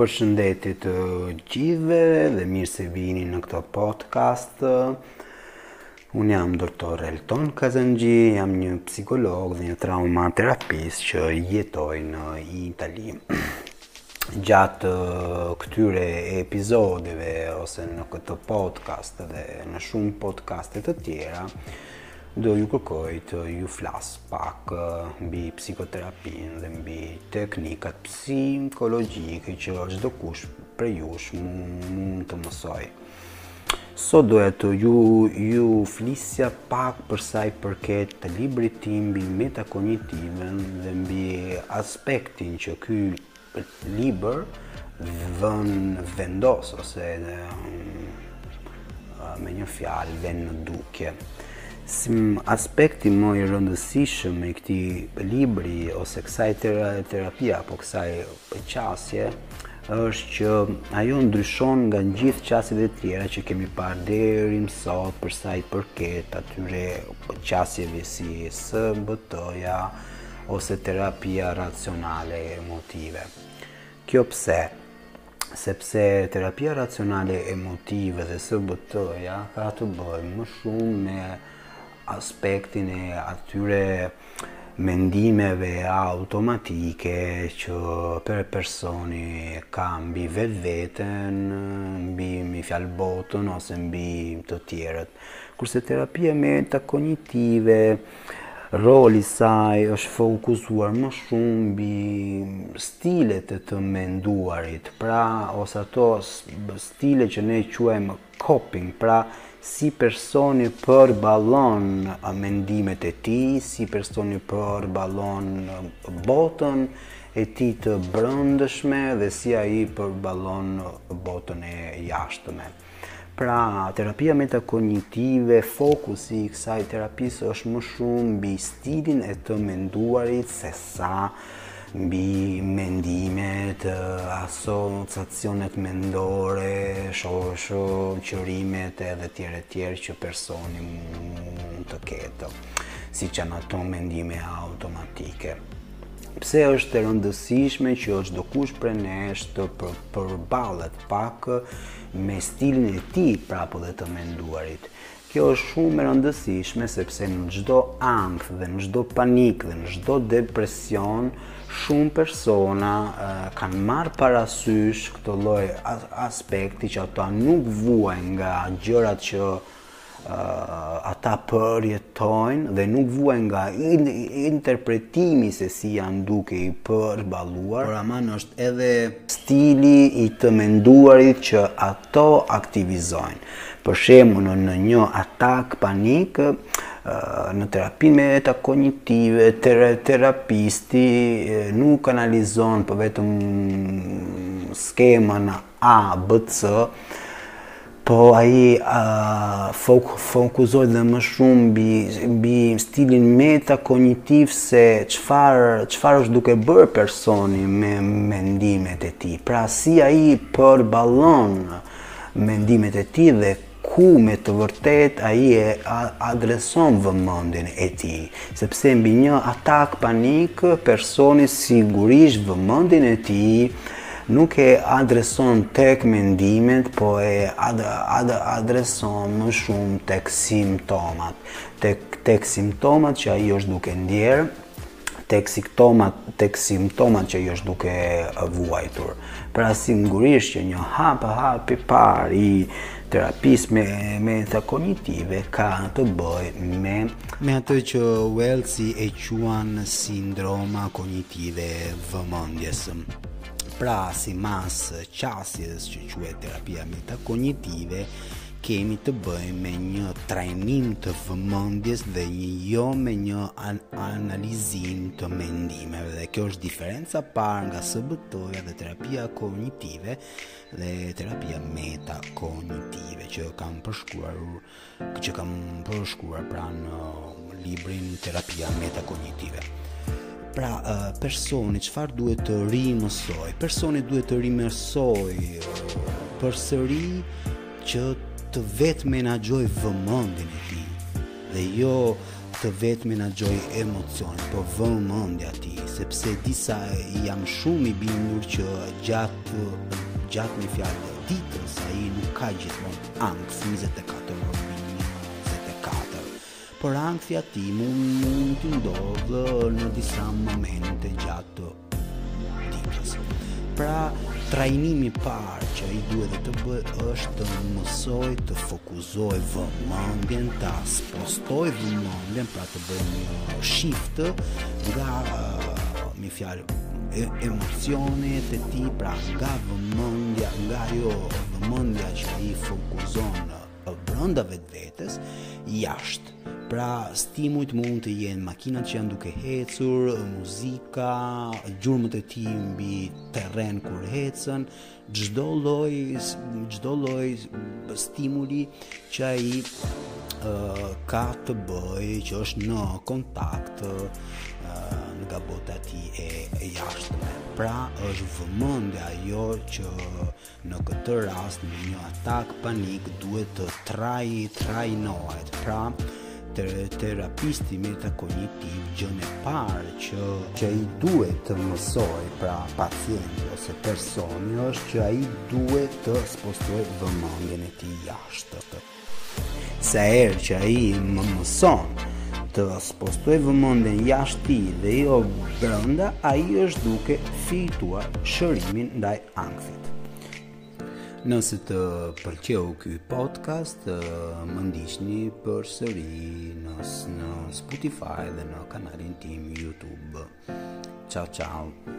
Përshëndetje të gjithëve dhe mirë se vini në këtë podcast. Unë jam doktor Elton Kazanji, jam një psikolog dhe një trauma terapist që jetoj në Itali. Gjatë këtyre epizodeve ose në këtë podcast dhe në shumë podcaste të tjera, Do ju kërkoj të ju flas pak mbi psikoterapinë dhe mbi teknikat psikologjike që çdokush prej jush mund të mësojë. Sot doja të ju, ju flisja pak për sa i përket librit tim mbi metakognitivën dhe mbi aspektin që ky libër vë, vendos ose edhe me një fjalë vë në dukje. Si aspekti më i rëndësishëm i këtij libri ose kësaj terapia apo kësaj qasje është që ajo ndryshon nga gjithë qasjet e tjera që kemi parë deri më sot për sa i përket atyre qasjeve si SBT-ja, ose terapia racionale emotive. Kjo pse? Sepse terapia racionale emotive dhe SBT-ja ka të bëjë më shumë me aspektin e atyre mendimeve automatike që per personi ka mbi vetveten, mbi me një fjalë botën ose mbi të tjerët. Kurse terapia metakognitive, Roli i saj është fokusuar më shumë mbi stilet e të menduarit, pra ose ato stile që ne quajmë coping, pra si personi përballon mendimet e tij, si personi përballon botën e tij të brendshme dhe si ai përballon botën e jashtme. Pra, terapia metakognitive, fokusi i kësaj terapisë është më shumë mbi stilin e të menduarit sesa mbi mendimet, asociacionet mendore, sho shoqërimet e të tjera e të tjera që personi mund të ketë, siç janë ato mendime automatike. Pse është e rëndësishme që çdokush prej nesh të përballet pak me stilin e tij pra të të menduarit. Kjo është shumë e rëndësishme sepse në çdo ankth dhe në çdo panik dhe në çdo depresion shumë persona uh, kanë marrë parasysh këtë lloj aspekti që ata nuk vuajnë nga gjërat që ata përjetojnë dhe nuk vuajnë nga interpretimi se si janë duke i përballuar, por aman është edhe stili i të menduarit që ato aktivizojnë. Për shembull, në, në një atak panik, në terapinë meta kognitive, ter terapisti nuk analizon por po vetëm skemën A, B, C, po ai fokusohet dhe më shumë mbi mbi stilin meta kognitiv se çfarë çfarë është duke bërë personi me mendimet e tij. Pra si ai përballon mendimet e tij dhe ku me të vërtetë ai e adreson vëmendjen e tij, sepse mbi një atak panik personi sigurisht vëmendjen e tij nuk e adreson tek mendimet, po e adreson më shumë tek simptomat, tek simptomat që ai është duke ndjerë, tek simptomat, tek simptomat që ai është duke vuajtur. Pra sigurisht që një hap hap i parë i terapisë me meta kognitive ka të bëjë me me atë që Wellsi e quan sindroma kognitive vëmendjes. Pra simbas qasjes që quhet terapia meta kognitive, Kemi të bëjmë me një trajnim të vëmendjes dhe një jo me një an analizim të mendimeve dhe kjo është diferenca parë nga CBT-ja dhe terapia kognitive dhe terapia meta kognitive që kam përshkruar që kam përshkruar pra në librin Terapia Metakognitive. Pra, personi çfarë duhet të rimësojë? Personi duhet të rimësojë përsëri që të vetëmenaxhojë vëmendjen e tij dhe jo të vetëmenaxhojë emocionin por po vëmendja e tij sepse disa jam shumë i bindur që gjatë gjatë me një fjalë dhe ditës ai nuk ka gjithmonë ankth 24 orë Por ankthi i tij mund mund të ndodhë në disa momente gjatë ditës. Pra, trajnimi i parë që i duhet dhe të bëjë është të mësojë të fokusojë vëmendjen, ta spostojë vëmendjen, pra të bëjë një shift nga me një fjalë emocionet e tij, pra nga vëmendja, nga ajo vëmendja që ai fokuson brenda vetëvetes, jashtë. Pra, stimujt mund të jenë makinat që janë duke ecur, muzika, gjurmët e tij mbi terren kur ecën, çdo llo çdo lloj stimuli që ai uh, ka të bëjë që është në kontakt nga bota e tij e, e jashtme. Pra është vëmendje ajo që Në këtë rast në një atak paniku duhet të traj trajnohet. Pra, të terapisti metakognitiv gjënë e parë që që i duhet të mësojë pra pacienti ose personi është që ai duhet të spostojë vëmendjen e tij jashtë. Sa herë që ai më mëson të spostojë vëmendjen jashtë tij dhe jo brenda, ai është duke fituar shërimin ndaj ankthit. Nëse të pëlqeu ky podcast, më ndiqni përsëri në në Spotify dhe në kanalin tim YouTube. Ciao ciao.